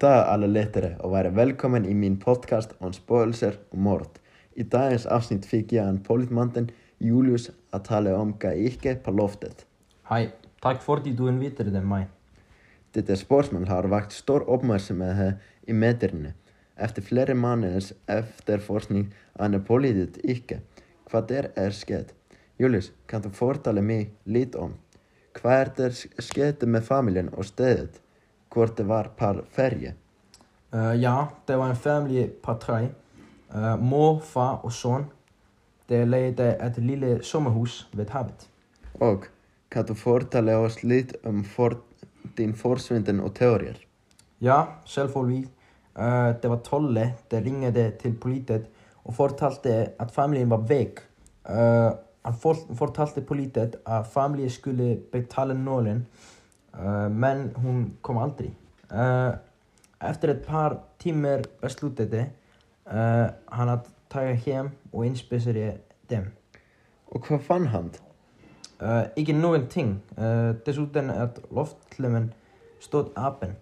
dag alla lyttare och vara välkommen i min podcast om spökelser och mord. I dagens avsnitt fick jag en politmanten Julius att tala om vad icke på loftet. Tack för att du inviterade mig. Detta spörsmål har vakt stor uppmärksamhet i medierna efter flera månaders efterforskning av politet icke. Vad är er skett? Julius, kan du fortala mig lite om vad är det skedde med familjen och stället? Vart det var per färje? Eh, ja, det var en familj på tre. Uh, mor, far och son. De lejde ett litet sommarhus vid havet. Och kan du fortala oss lite om for, din försvinnen och teorier? Ja, självföljd. Uh, det var Tolle. De ringde till polisen och fortalte att familjen var väck. Uh, han for, fortalte polisen att familjen skulle betala nålen. Uh, men hon kom aldrig. Uh, efter ett par timmar beslutade uh, han att ta hem och inspicera dem. Och vad fann han? Uh, ikke någonting. Uh, dessutom att loftlemmen stod öppen.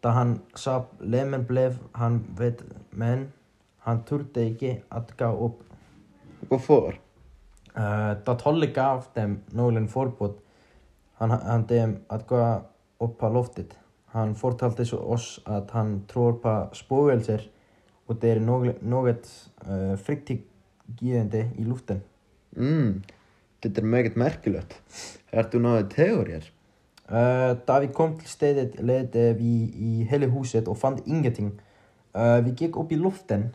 Da han sa lemmen blev han vet, men han turte ikke att gå upp. Varför? Uh, da Tolle gav dem nålen förbud, han, han dem att gå upp på loftet. Han fortalte så oss att han tror på spökelser och det är något, uh, friktiggivande i luften. Mm, det är mycket märkligt. Har du några teorier? Uh, da vi kom til stedet ledde vi i hele huset og fant ingenting. Uh, vi gikk opp i luften.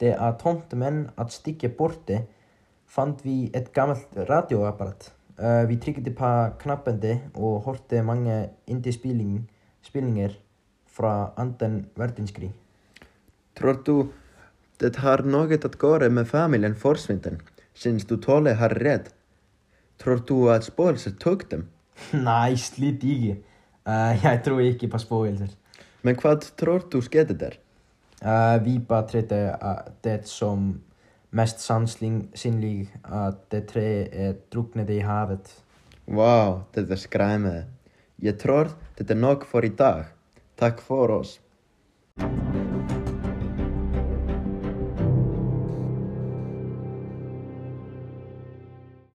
Det er tomt, men at stikke borte fant vi et gammelt radioapparat. Uh, vi trykte på knappene og hørte mange indie-spillinger fra anden verdenskrig. Tror du det har något att göra med familjen försvinnen? Syns du Tolle har rätt? Tror du att spökelser tog dem? Nei, slett ikke. Uh, jeg tror ikke på spøkelser. Men vad tror du skedde där? Uh, vi betrakter uh, det som mest sannsynlig at de tre er druknede i havet. Wow, det är skrämmande. Jag tror det är nog för idag. Tack för oss.